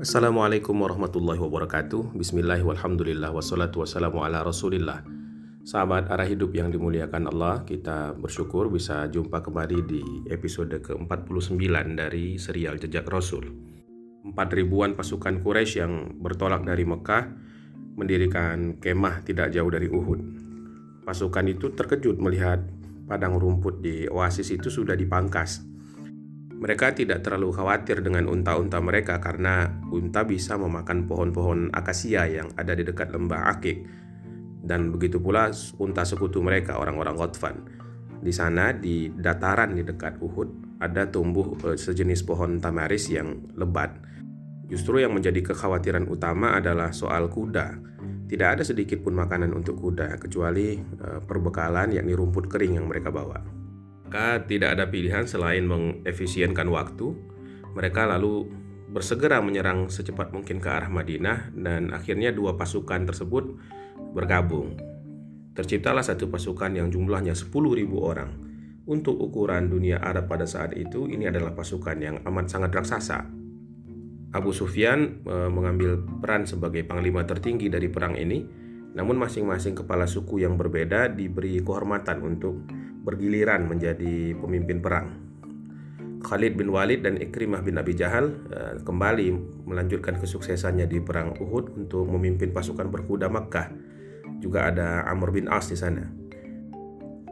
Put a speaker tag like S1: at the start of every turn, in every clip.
S1: Assalamualaikum warahmatullahi wabarakatuh. Bismillah walhamdulillah. Wassalatu wassalamu ala rasulillah. Sahabat arah hidup yang dimuliakan Allah Kita bersyukur bisa jumpa kembali di episode ke-49 dari serial Jejak Rasul. Empat ribuan pasukan Quraisy yang bertolak dari Mekah Mendirikan kemah tidak jauh dari Uhud. Pasukan itu terkejut melihat padang rumput di oasis itu sudah dipangkas mereka tidak terlalu khawatir dengan unta-unta mereka karena unta bisa memakan pohon-pohon akasia yang ada di dekat lembah Akik. Dan begitu pula unta sekutu mereka, orang-orang Ghatfan. Di sana, di dataran di dekat Uhud, ada tumbuh eh, sejenis pohon tamaris yang lebat. Justru yang menjadi kekhawatiran utama adalah soal kuda. Tidak ada sedikit pun makanan untuk kuda, kecuali eh, perbekalan yakni rumput kering yang mereka bawa maka tidak ada pilihan selain mengefisienkan waktu. Mereka lalu bersegera menyerang secepat mungkin ke arah Madinah dan akhirnya dua pasukan tersebut bergabung. Terciptalah satu pasukan yang jumlahnya 10.000 orang. Untuk ukuran dunia Arab pada saat itu, ini adalah pasukan yang amat sangat raksasa. Abu Sufyan e, mengambil peran sebagai panglima tertinggi dari perang ini, namun masing-masing kepala suku yang berbeda diberi kehormatan untuk bergiliran menjadi pemimpin perang. Khalid bin Walid dan Ikrimah bin Abi Jahal uh, kembali melanjutkan kesuksesannya di perang Uhud untuk memimpin pasukan berkuda Makkah. Juga ada Amr bin As di sana.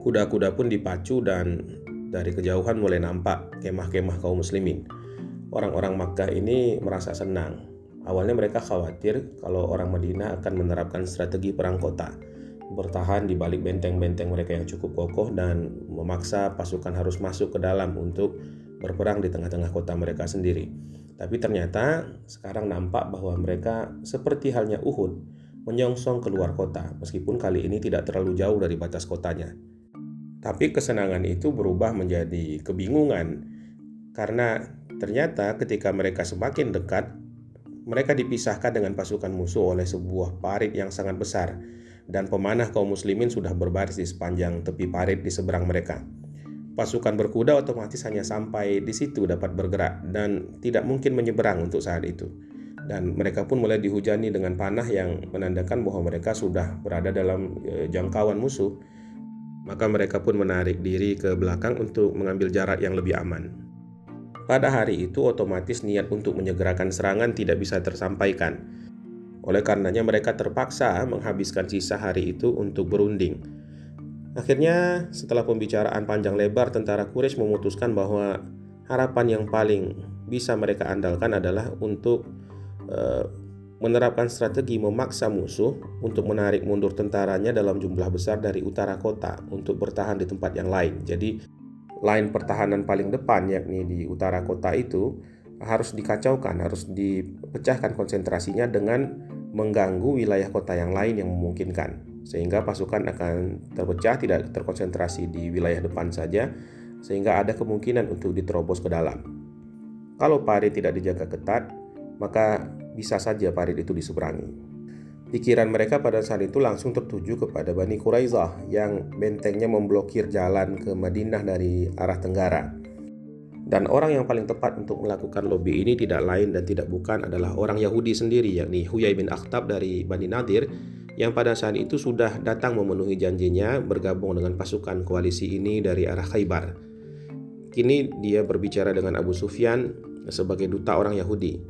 S1: Kuda-kuda pun dipacu dan dari kejauhan mulai nampak kemah-kemah kaum muslimin. Orang-orang Makkah ini merasa senang. Awalnya mereka khawatir kalau orang Madinah akan menerapkan strategi perang kota bertahan di balik benteng-benteng mereka yang cukup kokoh dan memaksa pasukan harus masuk ke dalam untuk berperang di tengah-tengah kota mereka sendiri. Tapi ternyata sekarang nampak bahwa mereka seperti halnya Uhud menyongsong keluar kota meskipun kali ini tidak terlalu jauh dari batas kotanya. Tapi kesenangan itu berubah menjadi kebingungan karena ternyata ketika mereka semakin dekat mereka dipisahkan dengan pasukan musuh oleh sebuah parit yang sangat besar dan pemanah kaum muslimin sudah berbaris di sepanjang tepi parit di seberang mereka. Pasukan berkuda otomatis hanya sampai di situ dapat bergerak dan tidak mungkin menyeberang untuk saat itu. Dan mereka pun mulai dihujani dengan panah yang menandakan bahwa mereka sudah berada dalam e, jangkauan musuh. Maka mereka pun menarik diri ke belakang untuk mengambil jarak yang lebih aman. Pada hari itu otomatis niat untuk menyegerakan serangan tidak bisa tersampaikan oleh karenanya mereka terpaksa menghabiskan sisa hari itu untuk berunding. Akhirnya setelah pembicaraan panjang lebar tentara Quraisy memutuskan bahwa harapan yang paling bisa mereka andalkan adalah untuk uh, menerapkan strategi memaksa musuh untuk menarik mundur tentaranya dalam jumlah besar dari utara kota untuk bertahan di tempat yang lain. Jadi, lain pertahanan paling depan yakni di utara kota itu harus dikacaukan, harus dipecahkan konsentrasinya dengan mengganggu wilayah kota yang lain yang memungkinkan, sehingga pasukan akan terpecah, tidak terkonsentrasi di wilayah depan saja, sehingga ada kemungkinan untuk diterobos ke dalam. Kalau parit tidak dijaga ketat, maka bisa saja parit itu diseberangi. Pikiran mereka pada saat itu langsung tertuju kepada Bani Quraizah yang bentengnya memblokir jalan ke Madinah dari arah tenggara. Dan orang yang paling tepat untuk melakukan lobby ini tidak lain dan tidak bukan adalah orang Yahudi sendiri yakni Huyai bin Akhtab dari Bani Nadir yang pada saat itu sudah datang memenuhi janjinya bergabung dengan pasukan koalisi ini dari arah Khaybar. Kini dia berbicara dengan Abu Sufyan sebagai duta orang Yahudi.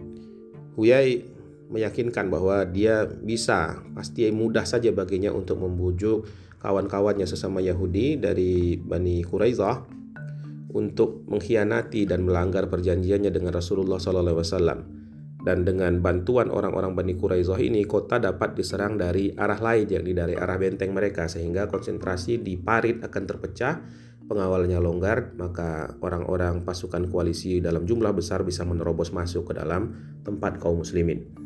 S1: Huyai meyakinkan bahwa dia bisa, pasti mudah saja baginya untuk membujuk kawan-kawannya sesama Yahudi dari Bani Quraizah untuk mengkhianati dan melanggar perjanjiannya dengan Rasulullah SAW. Dan dengan bantuan orang-orang Bani Quraizah ini, kota dapat diserang dari arah lain, yakni dari arah benteng mereka, sehingga konsentrasi di parit akan terpecah, pengawalnya longgar, maka orang-orang pasukan koalisi dalam jumlah besar bisa menerobos masuk ke dalam tempat kaum muslimin.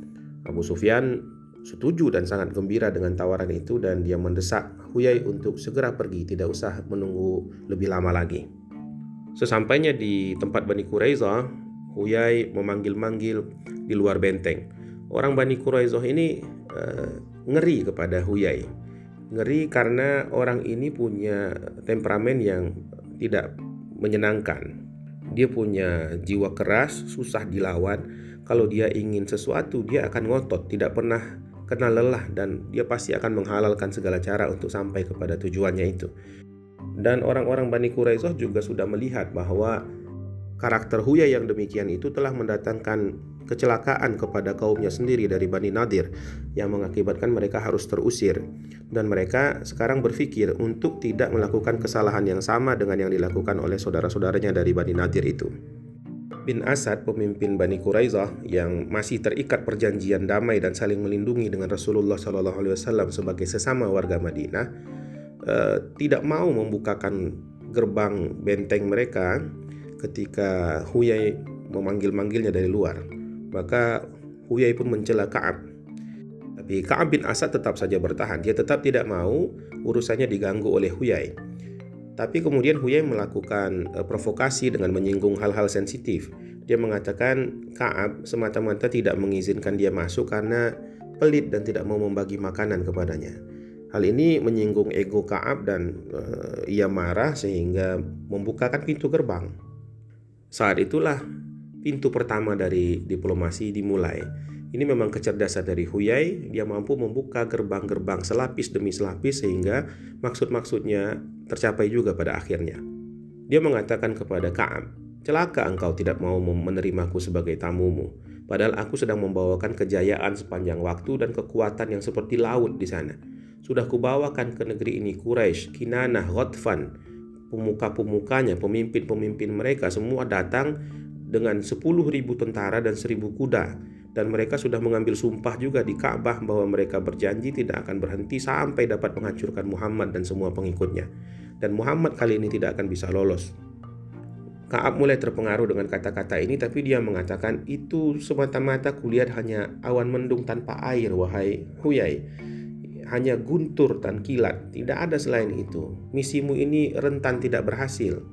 S1: Abu Sufyan setuju dan sangat gembira dengan tawaran itu dan dia mendesak Huyai untuk segera pergi, tidak usah menunggu lebih lama lagi. Sesampainya di tempat Bani Quraizah, Huyai memanggil-manggil di luar benteng. Orang Bani Quraizah ini uh, ngeri kepada Huyai. Ngeri karena orang ini punya temperamen yang tidak menyenangkan. Dia punya jiwa keras, susah dilawan. Kalau dia ingin sesuatu, dia akan ngotot, tidak pernah kenal lelah dan dia pasti akan menghalalkan segala cara untuk sampai kepada tujuannya itu. Dan orang-orang Bani Quraisyah juga sudah melihat bahwa karakter Huya yang demikian itu telah mendatangkan kecelakaan kepada kaumnya sendiri dari Bani Nadir yang mengakibatkan mereka harus terusir dan mereka sekarang berpikir untuk tidak melakukan kesalahan yang sama dengan yang dilakukan oleh saudara-saudaranya dari Bani Nadir itu. Bin Asad, pemimpin Bani Quraizah yang masih terikat perjanjian damai dan saling melindungi dengan Rasulullah SAW sebagai sesama warga Madinah, eh, tidak mau membukakan gerbang benteng mereka ketika Huyai memanggil-manggilnya dari luar. Maka Huyai pun mencela Ka'ab. Tapi Ka'ab bin Asad tetap saja bertahan. Dia tetap tidak mau urusannya diganggu oleh Huyai. Tapi kemudian Huyai melakukan uh, provokasi dengan menyinggung hal-hal sensitif. Dia mengatakan Kaab semata-mata tidak mengizinkan dia masuk karena pelit dan tidak mau membagi makanan kepadanya. Hal ini menyinggung ego Kaab dan uh, ia marah sehingga membukakan pintu gerbang. Saat itulah pintu pertama dari diplomasi dimulai. Ini memang kecerdasan dari Huyai, dia mampu membuka gerbang-gerbang selapis demi selapis sehingga maksud-maksudnya tercapai juga pada akhirnya. Dia mengatakan kepada Kaab, celaka engkau tidak mau menerimaku sebagai tamumu, padahal aku sedang membawakan kejayaan sepanjang waktu dan kekuatan yang seperti laut di sana. Sudah kubawakan ke negeri ini Quraisy, Kinanah, Ghatfan, pemuka-pemukanya, pemimpin-pemimpin mereka semua datang dengan 10.000 tentara dan 1.000 kuda dan mereka sudah mengambil sumpah juga di Ka'bah bahwa mereka berjanji tidak akan berhenti sampai dapat menghancurkan Muhammad dan semua pengikutnya. Dan Muhammad kali ini tidak akan bisa lolos. Kaab mulai terpengaruh dengan kata-kata ini tapi dia mengatakan itu semata-mata kulihat hanya awan mendung tanpa air wahai Huyai. Hanya guntur dan kilat, tidak ada selain itu. Misimu ini rentan tidak berhasil.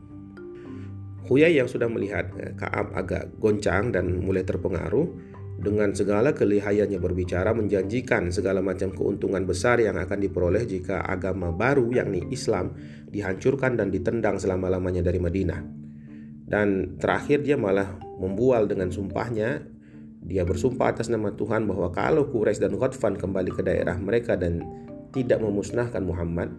S1: Huyai yang sudah melihat eh, Kaab agak goncang dan mulai terpengaruh, dengan segala kelihayannya berbicara menjanjikan segala macam keuntungan besar yang akan diperoleh jika agama baru yakni Islam dihancurkan dan ditendang selama-lamanya dari Madinah. Dan terakhir dia malah membual dengan sumpahnya dia bersumpah atas nama Tuhan bahwa kalau Quraisy dan Ghatfan kembali ke daerah mereka dan tidak memusnahkan Muhammad,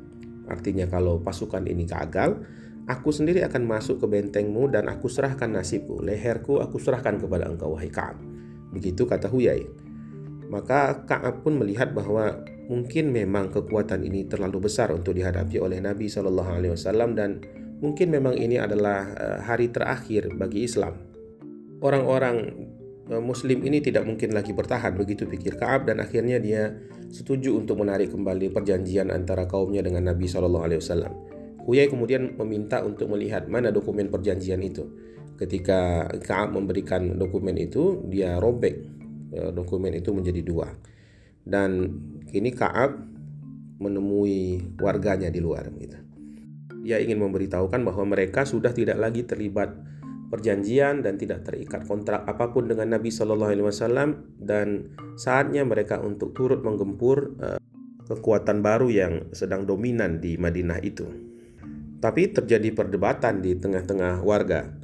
S1: artinya kalau pasukan ini gagal, aku sendiri akan masuk ke bentengmu dan aku serahkan nasibku, leherku aku serahkan kepada engkau wahai Ka'ab. Begitu kata Huyai. Maka Ka'ab pun melihat bahwa mungkin memang kekuatan ini terlalu besar untuk dihadapi oleh Nabi Shallallahu Alaihi Wasallam dan mungkin memang ini adalah eh, hari terakhir bagi Islam. Orang-orang eh, Muslim ini tidak mungkin lagi bertahan begitu pikir Kaab dan akhirnya dia setuju untuk menarik kembali perjanjian antara kaumnya dengan Nabi Shallallahu Alaihi Wasallam. Huyai kemudian meminta untuk melihat mana dokumen perjanjian itu ketika Kaab memberikan dokumen itu dia robek ya, dokumen itu menjadi dua dan kini Kaab menemui warganya di luar gitu. Dia ingin memberitahukan bahwa mereka sudah tidak lagi terlibat perjanjian dan tidak terikat kontrak apa pun dengan Nabi Shallallahu Alaihi Wasallam dan saatnya mereka untuk turut menggempur uh, kekuatan baru yang sedang dominan di Madinah itu. Tapi terjadi perdebatan di tengah-tengah warga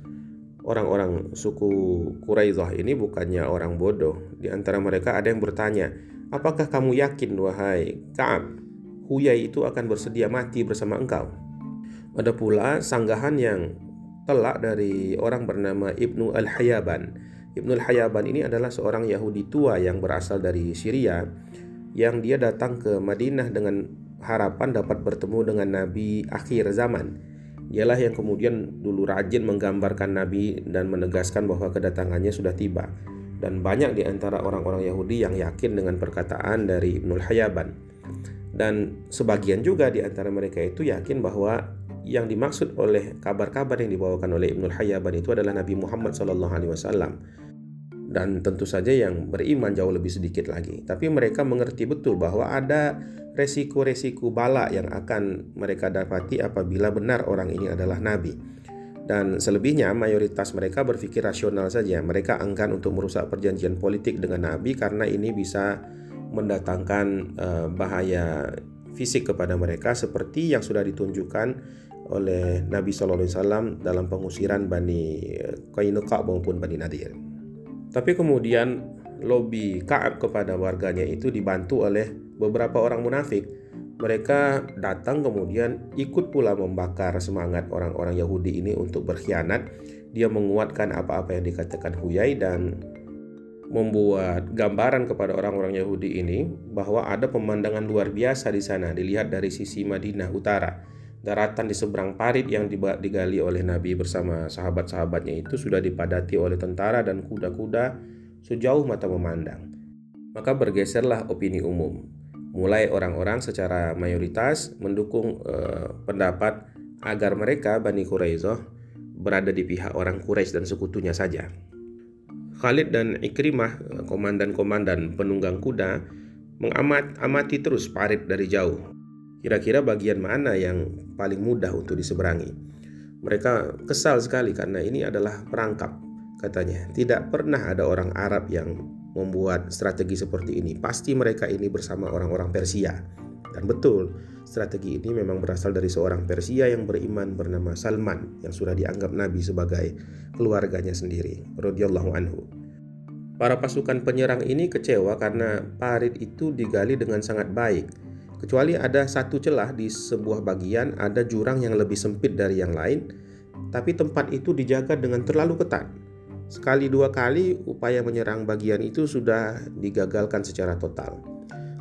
S1: orang-orang suku Quraidah ini bukannya orang bodoh. Di antara mereka ada yang bertanya, "Apakah kamu yakin wahai Ka'ab, Huyai itu akan bersedia mati bersama engkau?" Ada pula sanggahan yang telak dari orang bernama Ibnu Al-Hayaban. Ibnu Al-Hayaban ini adalah seorang Yahudi tua yang berasal dari Syria yang dia datang ke Madinah dengan harapan dapat bertemu dengan Nabi akhir zaman Dialah yang kemudian dulu rajin menggambarkan Nabi dan menegaskan bahwa kedatangannya sudah tiba. Dan banyak di antara orang-orang Yahudi yang yakin dengan perkataan dari Ibnul Hayaban. Dan sebagian juga di antara mereka itu yakin bahwa yang dimaksud oleh kabar-kabar yang dibawakan oleh Ibnul Hayaban itu adalah Nabi Muhammad SAW dan tentu saja yang beriman jauh lebih sedikit lagi. Tapi mereka mengerti betul bahwa ada resiko-resiko bala yang akan mereka dapati apabila benar orang ini adalah nabi. Dan selebihnya mayoritas mereka berpikir rasional saja. Mereka enggan untuk merusak perjanjian politik dengan nabi karena ini bisa mendatangkan uh, bahaya fisik kepada mereka seperti yang sudah ditunjukkan oleh Nabi Shallallahu Alaihi Wasallam dalam pengusiran Bani Qainuqa maupun Bani Nadir. Tapi kemudian lobby Kaab kepada warganya itu dibantu oleh beberapa orang munafik. Mereka datang kemudian ikut pula membakar semangat orang-orang Yahudi ini untuk berkhianat. Dia menguatkan apa-apa yang dikatakan Huyai dan membuat gambaran kepada orang-orang Yahudi ini bahwa ada pemandangan luar biasa di sana dilihat dari sisi Madinah utara. Daratan di seberang parit yang digali oleh Nabi bersama sahabat-sahabatnya itu sudah dipadati oleh tentara dan kuda-kuda sejauh mata memandang. Maka bergeserlah opini umum. Mulai orang-orang secara mayoritas mendukung eh, pendapat agar mereka Bani Quraizoh berada di pihak orang Quraisy dan sekutunya saja. Khalid dan Ikrimah, komandan-komandan penunggang kuda, mengamati terus parit dari jauh. Kira-kira bagian mana yang paling mudah untuk diseberangi? Mereka kesal sekali karena ini adalah perangkap, katanya. Tidak pernah ada orang Arab yang membuat strategi seperti ini. Pasti mereka ini bersama orang-orang Persia. Dan betul, strategi ini memang berasal dari seorang Persia yang beriman bernama Salman yang sudah dianggap Nabi sebagai keluarganya sendiri radhiyallahu anhu. Para pasukan penyerang ini kecewa karena parit itu digali dengan sangat baik. Kecuali ada satu celah di sebuah bagian ada jurang yang lebih sempit dari yang lain, tapi tempat itu dijaga dengan terlalu ketat. Sekali dua kali upaya menyerang bagian itu sudah digagalkan secara total.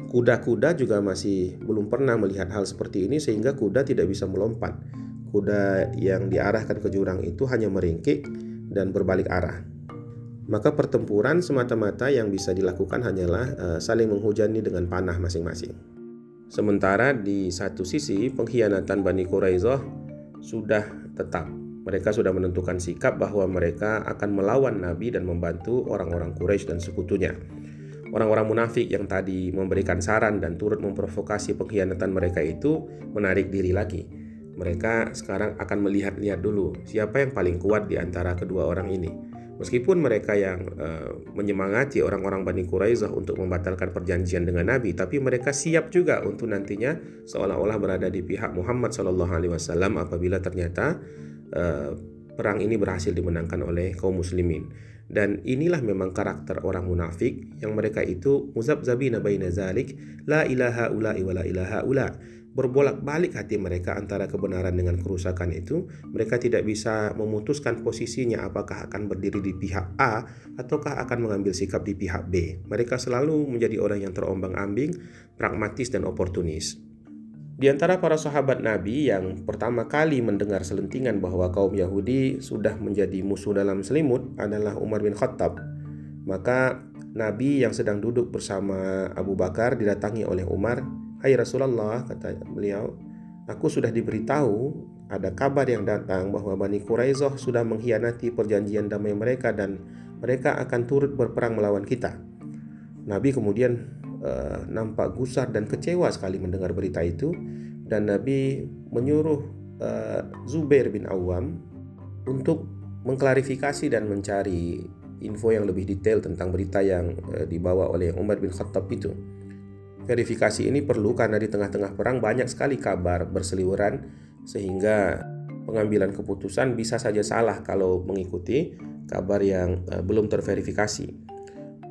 S1: Kuda-kuda juga masih belum pernah melihat hal seperti ini sehingga kuda tidak bisa melompat. Kuda yang diarahkan ke jurang itu hanya meringkik dan berbalik arah. Maka pertempuran semata-mata yang bisa dilakukan hanyalah uh, saling menghujani dengan panah masing-masing. Sementara di satu sisi pengkhianatan Bani Quraizoh sudah tetap. Mereka sudah menentukan sikap bahwa mereka akan melawan Nabi dan membantu orang-orang Quraisy dan sekutunya. Orang-orang munafik yang tadi memberikan saran dan turut memprovokasi pengkhianatan mereka itu menarik diri lagi. Mereka sekarang akan melihat-lihat dulu siapa yang paling kuat di antara kedua orang ini. Meskipun mereka yang uh, menyemangati orang-orang Bani Quraizzah untuk membatalkan perjanjian dengan Nabi, tapi mereka siap juga untuk nantinya seolah-olah berada di pihak Muhammad Shallallahu Alaihi Wasallam apabila ternyata uh, perang ini berhasil dimenangkan oleh kaum muslimin. Dan inilah memang karakter orang munafik yang mereka itu muzabzabina baina zalik la ilaha ula wa la ilaha ula berbolak-balik hati mereka antara kebenaran dengan kerusakan itu, mereka tidak bisa memutuskan posisinya apakah akan berdiri di pihak A ataukah akan mengambil sikap di pihak B. Mereka selalu menjadi orang yang terombang-ambing, pragmatis dan oportunis. Di antara para sahabat Nabi yang pertama kali mendengar selentingan bahwa kaum Yahudi sudah menjadi musuh dalam selimut adalah Umar bin Khattab. Maka Nabi yang sedang duduk bersama Abu Bakar didatangi oleh Umar Hai Rasulullah, kata beliau, aku sudah diberitahu ada kabar yang datang bahwa Bani Quraizoh sudah mengkhianati perjanjian damai mereka dan mereka akan turut berperang melawan kita. Nabi kemudian uh, nampak gusar dan kecewa sekali mendengar berita itu dan Nabi menyuruh uh, Zubair bin Awam untuk mengklarifikasi dan mencari info yang lebih detail tentang berita yang uh, dibawa oleh Umar bin Khattab itu. Verifikasi ini perlu karena di tengah-tengah perang banyak sekali kabar berseliweran sehingga pengambilan keputusan bisa saja salah kalau mengikuti kabar yang uh, belum terverifikasi.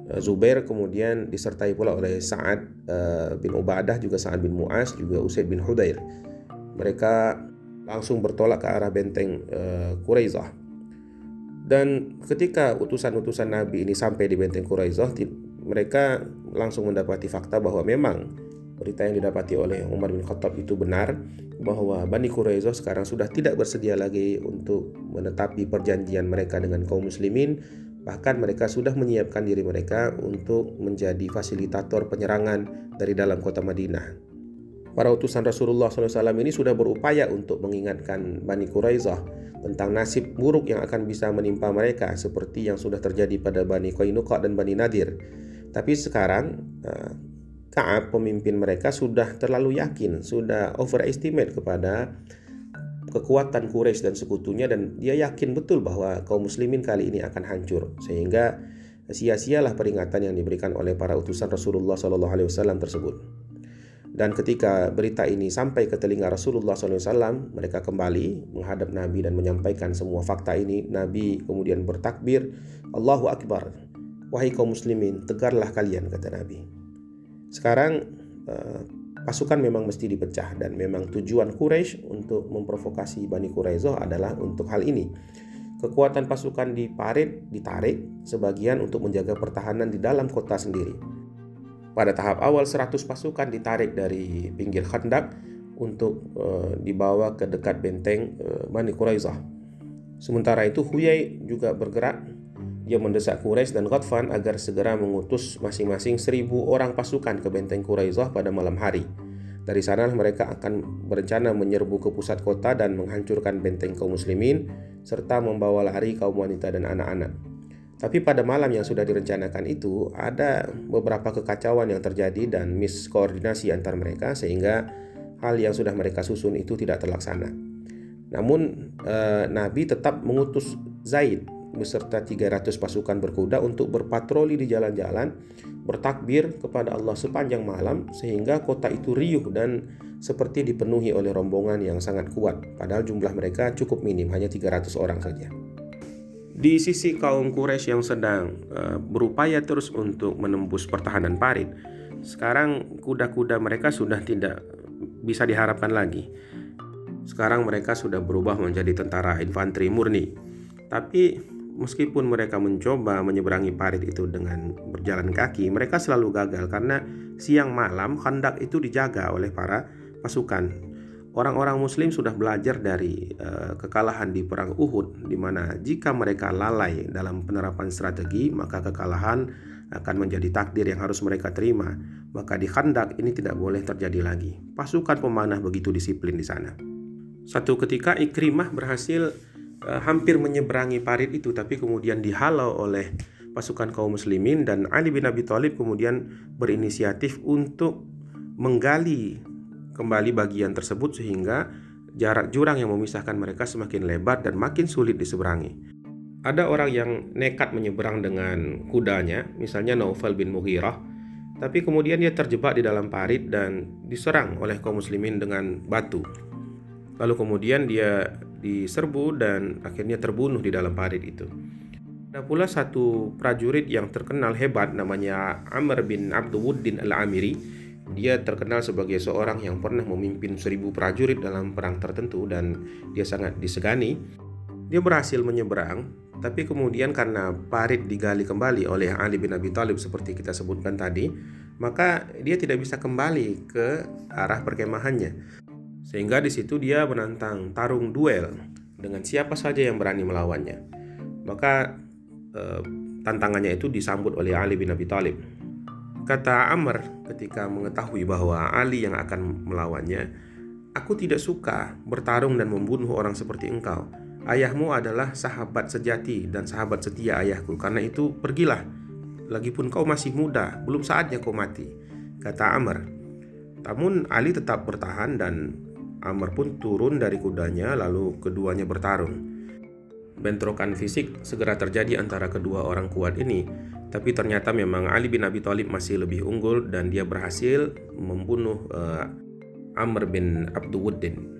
S1: Uh, Zubair kemudian disertai pula oleh Sa'ad uh, bin Ubadah juga Sa'ad bin Mu'az juga Usaid bin Hudair. Mereka langsung bertolak ke arah benteng Quraizah. Dan ketika utusan-utusan Nabi ini sampai di benteng Quraizah, mereka langsung mendapati fakta bahwa memang berita yang didapati oleh Umar bin Khattab itu benar bahwa Bani Quraizoh sekarang sudah tidak bersedia lagi untuk menetapi perjanjian mereka dengan kaum muslimin bahkan mereka sudah menyiapkan diri mereka untuk menjadi fasilitator penyerangan dari dalam kota Madinah para utusan Rasulullah SAW ini sudah berupaya untuk mengingatkan Bani Quraizah tentang nasib buruk yang akan bisa menimpa mereka seperti yang sudah terjadi pada Bani Qainuqa dan Bani Nadir. Tapi sekarang eh, Ka'ab pemimpin mereka sudah terlalu yakin, sudah overestimate kepada kekuatan Quraisy dan sekutunya dan dia yakin betul bahwa kaum muslimin kali ini akan hancur sehingga sia-sialah peringatan yang diberikan oleh para utusan Rasulullah SAW tersebut. Dan ketika berita ini sampai ke telinga Rasulullah SAW, mereka kembali menghadap Nabi dan menyampaikan semua fakta ini. Nabi kemudian bertakbir, Allahu Akbar. Wahai kaum muslimin, tegarlah kalian, kata Nabi. Sekarang eh, pasukan memang mesti dipecah dan memang tujuan Quraisy untuk memprovokasi Bani Quraizoh adalah untuk hal ini. Kekuatan pasukan di Parit ditarik sebagian untuk menjaga pertahanan di dalam kota sendiri pada tahap awal 100 pasukan ditarik dari pinggir Khandak untuk uh, dibawa ke dekat benteng uh, Bani Quraizah. Sementara itu Huyai juga bergerak. Dia mendesak Quraisy dan Ghatfan agar segera mengutus masing-masing seribu orang pasukan ke benteng Quraizah pada malam hari. Dari sana mereka akan berencana menyerbu ke pusat kota dan menghancurkan benteng kaum muslimin serta membawa lari kaum wanita dan anak-anak. Tapi pada malam yang sudah direncanakan itu ada beberapa kekacauan yang terjadi dan miskoordinasi antar mereka sehingga hal yang sudah mereka susun itu tidak terlaksana. Namun eh, Nabi tetap mengutus Zaid beserta 300 pasukan berkuda untuk berpatroli di jalan-jalan, bertakbir kepada Allah sepanjang malam sehingga kota itu riuh dan seperti dipenuhi oleh rombongan yang sangat kuat. Padahal jumlah mereka cukup minim, hanya 300 orang saja. Di sisi kaum Quraisy yang sedang uh, berupaya terus untuk menembus pertahanan Parit, sekarang kuda-kuda mereka sudah tidak bisa diharapkan lagi. Sekarang mereka sudah berubah menjadi tentara infanteri murni. Tapi meskipun mereka mencoba menyeberangi parit itu dengan berjalan kaki, mereka selalu gagal karena siang malam hendak itu dijaga oleh para pasukan Orang-orang Muslim sudah belajar dari uh, kekalahan di Perang Uhud, di mana jika mereka lalai dalam penerapan strategi, maka kekalahan akan menjadi takdir yang harus mereka terima. Maka di Khandak ini tidak boleh terjadi lagi. Pasukan pemanah begitu disiplin di sana. Satu ketika Ikrimah berhasil uh, hampir menyeberangi parit itu, tapi kemudian dihalau oleh pasukan kaum muslimin dan Ali bin Abi Thalib kemudian berinisiatif untuk menggali kembali bagian tersebut sehingga jarak jurang yang memisahkan mereka semakin lebar dan makin sulit diseberangi. Ada orang yang nekat menyeberang dengan kudanya, misalnya Naufal bin Mughirah, tapi kemudian dia terjebak di dalam parit dan diserang oleh kaum muslimin dengan batu. Lalu kemudian dia diserbu dan akhirnya terbunuh di dalam parit itu. Ada pula satu prajurit yang terkenal hebat namanya Amr bin Abdulwuddin al-Amiri dia terkenal sebagai seorang yang pernah memimpin seribu prajurit dalam perang tertentu dan dia sangat disegani. Dia berhasil menyeberang, tapi kemudian karena parit digali kembali oleh Ali bin Abi Thalib seperti kita sebutkan tadi, maka dia tidak bisa kembali ke arah perkemahannya. Sehingga di situ dia menantang tarung duel dengan siapa saja yang berani melawannya. Maka eh, tantangannya itu disambut oleh Ali bin Abi Thalib. Kata Amr ketika mengetahui bahwa Ali yang akan melawannya, Aku tidak suka bertarung dan membunuh orang seperti engkau. Ayahmu adalah sahabat sejati dan sahabat setia ayahku. Karena itu pergilah. Lagipun kau masih muda, belum saatnya kau mati. Kata Amr. Namun Ali tetap bertahan dan Amr pun turun dari kudanya lalu keduanya bertarung. Bentrokan fisik segera terjadi antara kedua orang kuat ini tapi ternyata memang Ali bin Abi Thalib masih lebih unggul dan dia berhasil membunuh uh, Amr bin Abduwuddin.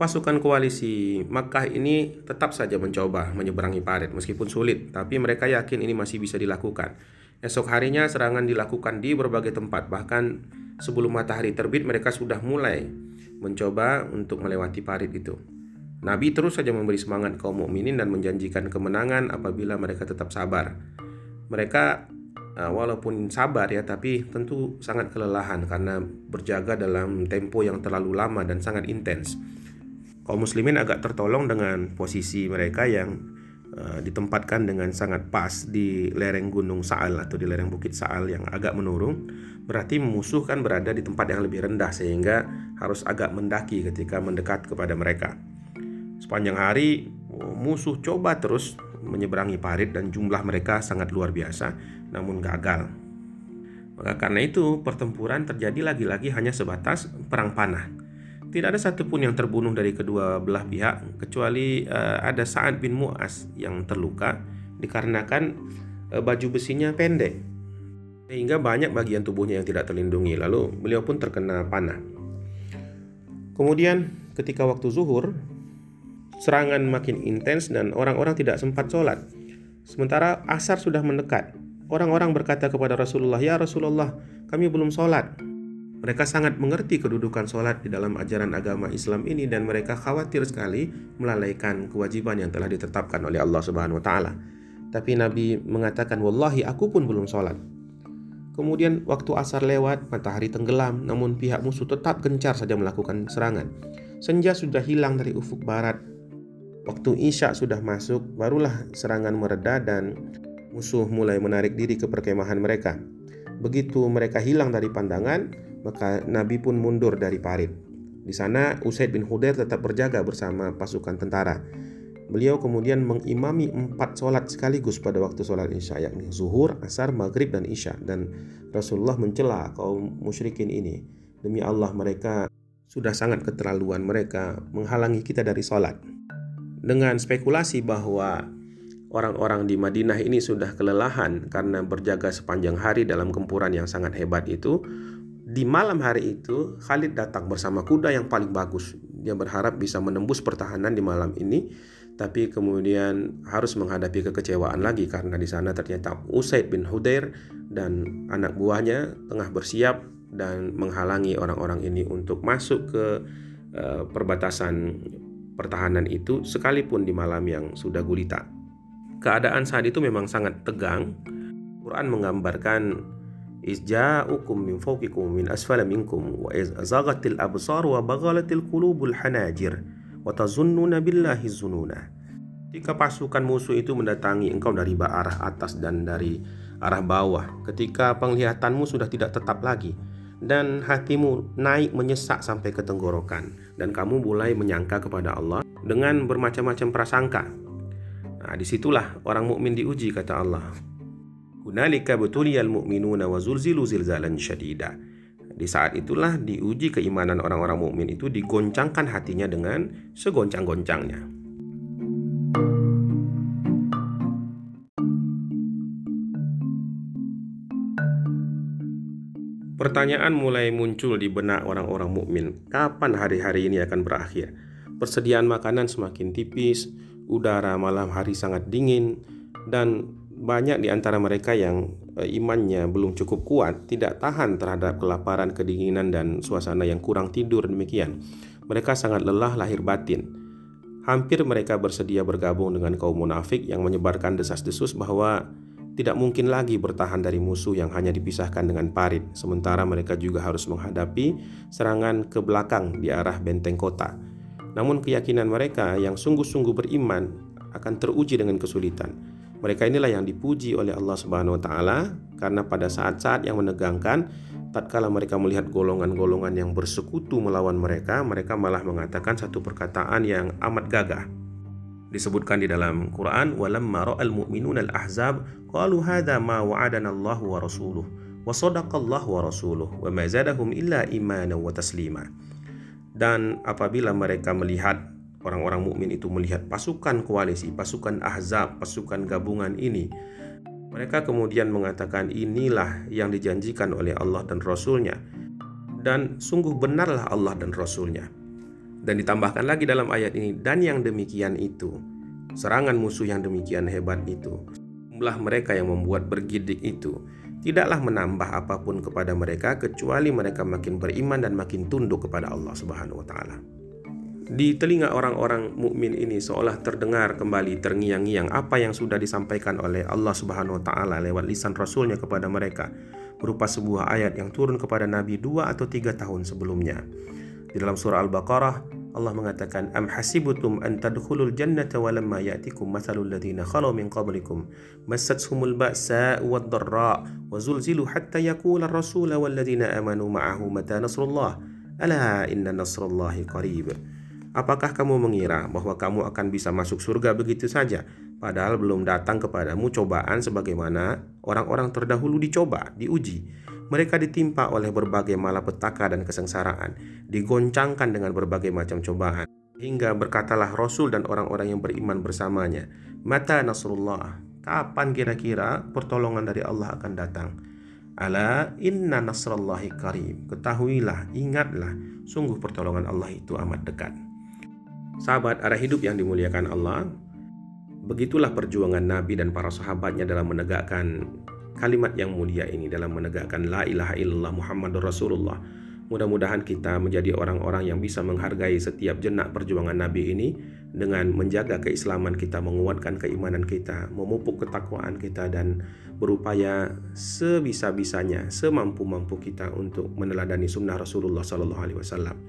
S1: Pasukan koalisi Makkah ini tetap saja mencoba menyeberangi parit meskipun sulit, tapi mereka yakin ini masih bisa dilakukan. Esok harinya serangan dilakukan di berbagai tempat, bahkan sebelum matahari terbit mereka sudah mulai mencoba untuk melewati parit itu. Nabi terus saja memberi semangat kaum mukminin dan menjanjikan kemenangan apabila mereka tetap sabar. Mereka uh, walaupun sabar ya, tapi tentu sangat kelelahan karena berjaga dalam tempo yang terlalu lama dan sangat intens. Kaum muslimin agak tertolong dengan posisi mereka yang uh, ditempatkan dengan sangat pas di lereng Gunung Saal atau di lereng Bukit Saal yang agak menurun. Berarti musuh kan berada di tempat yang lebih rendah sehingga harus agak mendaki ketika mendekat kepada mereka. Sepanjang hari musuh coba terus menyeberangi parit dan jumlah mereka sangat luar biasa namun gagal. Maka karena itu pertempuran terjadi lagi-lagi hanya sebatas perang panah. Tidak ada satupun yang terbunuh dari kedua belah pihak kecuali uh, ada Sa'ad bin Mu'az yang terluka dikarenakan uh, baju besinya pendek. sehingga banyak bagian tubuhnya yang tidak terlindungi. Lalu beliau pun terkena panah. Kemudian ketika waktu zuhur, serangan makin intens dan orang-orang tidak sempat sholat. Sementara asar sudah mendekat. Orang-orang berkata kepada Rasulullah, "Ya Rasulullah, kami belum sholat." Mereka sangat mengerti kedudukan sholat di dalam ajaran agama Islam ini dan mereka khawatir sekali melalaikan kewajiban yang telah ditetapkan oleh Allah Subhanahu wa taala. Tapi Nabi mengatakan, "Wallahi aku pun belum sholat." Kemudian waktu asar lewat, matahari tenggelam, namun pihak musuh tetap gencar saja melakukan serangan. Senja sudah hilang dari ufuk barat. Waktu Isya sudah masuk, barulah serangan mereda dan musuh mulai menarik diri ke perkemahan mereka. Begitu mereka hilang dari pandangan, maka Nabi pun mundur dari parit. Di sana Usaid bin Hudair tetap berjaga bersama pasukan tentara. Beliau kemudian mengimami empat sholat sekaligus pada waktu sholat isya yakni zuhur, asar, maghrib, dan isya dan Rasulullah mencela kaum musyrikin ini demi Allah mereka sudah sangat keterlaluan mereka menghalangi kita dari sholat dengan spekulasi bahwa orang-orang di Madinah ini sudah kelelahan karena berjaga sepanjang hari dalam gempuran yang sangat hebat itu di malam hari itu Khalid datang bersama kuda yang paling bagus dia berharap bisa menembus pertahanan di malam ini tapi kemudian harus menghadapi kekecewaan lagi karena di sana ternyata Usaid bin Hudair dan anak buahnya tengah bersiap dan menghalangi orang-orang ini untuk masuk ke uh, perbatasan pertahanan itu sekalipun di malam yang sudah gulita. Keadaan saat itu memang sangat tegang. Quran menggambarkan fawqikum min asfala minkum wa iz azaghatil absar wa baghalatil qulubul hanajir wa tazunnuna billahi zununa. Ketika pasukan musuh itu mendatangi engkau dari arah atas dan dari arah bawah, ketika penglihatanmu sudah tidak tetap lagi, dan hatimu naik menyesak sampai ke tenggorokan, dan kamu mulai menyangka kepada Allah dengan bermacam-macam prasangka. Nah, di situlah orang mukmin diuji kata Allah. Hunalika butuliyal mu'minuna wa zulzilu zilzalan syadida. Di saat itulah diuji keimanan orang-orang mukmin itu digoncangkan hatinya dengan segoncang-goncangnya. Pertanyaan mulai muncul di benak orang-orang mukmin. Kapan hari-hari ini akan berakhir? Persediaan makanan semakin tipis, udara malam hari sangat dingin, dan banyak di antara mereka yang Eh, imannya belum cukup kuat, tidak tahan terhadap kelaparan, kedinginan, dan suasana yang kurang tidur demikian. Mereka sangat lelah lahir batin. Hampir mereka bersedia bergabung dengan kaum munafik yang menyebarkan desas-desus bahwa tidak mungkin lagi bertahan dari musuh yang hanya dipisahkan dengan parit, sementara mereka juga harus menghadapi serangan ke belakang di arah benteng kota. Namun keyakinan mereka yang sungguh-sungguh beriman akan teruji dengan kesulitan. Mereka inilah yang dipuji oleh Allah Subhanahu wa taala karena pada saat-saat yang menegangkan tatkala mereka melihat golongan-golongan yang bersekutu melawan mereka, mereka malah mengatakan satu perkataan yang amat gagah. Disebutkan di dalam Quran, "Walamma ra'al mu'minuna al-ahzab qalu ma wa'adana Allah wa rasuluh wa sadaqallahu wa rasuluh wa ma illa wa taslima." Dan apabila mereka melihat orang-orang mukmin itu melihat pasukan koalisi, pasukan ahzab, pasukan gabungan ini, mereka kemudian mengatakan inilah yang dijanjikan oleh Allah dan Rasulnya. Dan sungguh benarlah Allah dan Rasulnya. Dan ditambahkan lagi dalam ayat ini, dan yang demikian itu, serangan musuh yang demikian hebat itu, jumlah mereka yang membuat bergidik itu, tidaklah menambah apa pun kepada mereka kecuali mereka makin beriman dan makin tunduk kepada Allah Subhanahu wa taala. Di telinga orang-orang mukmin ini seolah terdengar kembali terngiang-ngiang apa yang sudah disampaikan oleh Allah Subhanahu wa taala lewat lisan rasulnya kepada mereka berupa sebuah ayat yang turun kepada Nabi dua atau tiga tahun sebelumnya. Di dalam surah Al-Baqarah Allah mengatakan am hasibutum an tadkhulul jannata wa lamma ya'tikum mathalul ladzina khalu min qablikum massathumul ba'sa wad dharra wa zulzilu hatta yaqula ar-rasul wal ladzina amanu ma'ahu mata nasrullah. Ala inna nasrullahi qarib Apakah kamu mengira bahwa kamu akan bisa masuk surga begitu saja, padahal belum datang kepadamu cobaan sebagaimana orang-orang terdahulu dicoba, diuji? Mereka ditimpa oleh berbagai malapetaka dan kesengsaraan, digoncangkan dengan berbagai macam cobaan. Hingga berkatalah Rasul dan orang-orang yang beriman bersamanya, Mata Nasrullah, kapan kira-kira pertolongan dari Allah akan datang? Ala inna nasrallahi karim. Ketahuilah, ingatlah, sungguh pertolongan Allah itu amat dekat. Sahabat arah hidup yang dimuliakan Allah, begitulah perjuangan Nabi dan para sahabatnya dalam menegakkan kalimat yang mulia ini dalam menegakkan la ilaha illallah Muhammadur Rasulullah. Mudah-mudahan kita menjadi orang-orang yang bisa menghargai setiap jenak perjuangan Nabi ini dengan menjaga keislaman kita, menguatkan keimanan kita, memupuk ketakwaan kita dan berupaya sebisa-bisanya, semampu-mampu kita untuk meneladani sunnah Rasulullah Wasallam.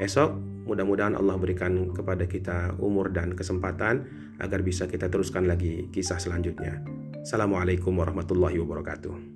S1: Esok mudah-mudahan Allah berikan kepada kita umur dan kesempatan agar bisa kita teruskan lagi kisah selanjutnya. Assalamualaikum warahmatullahi wabarakatuh.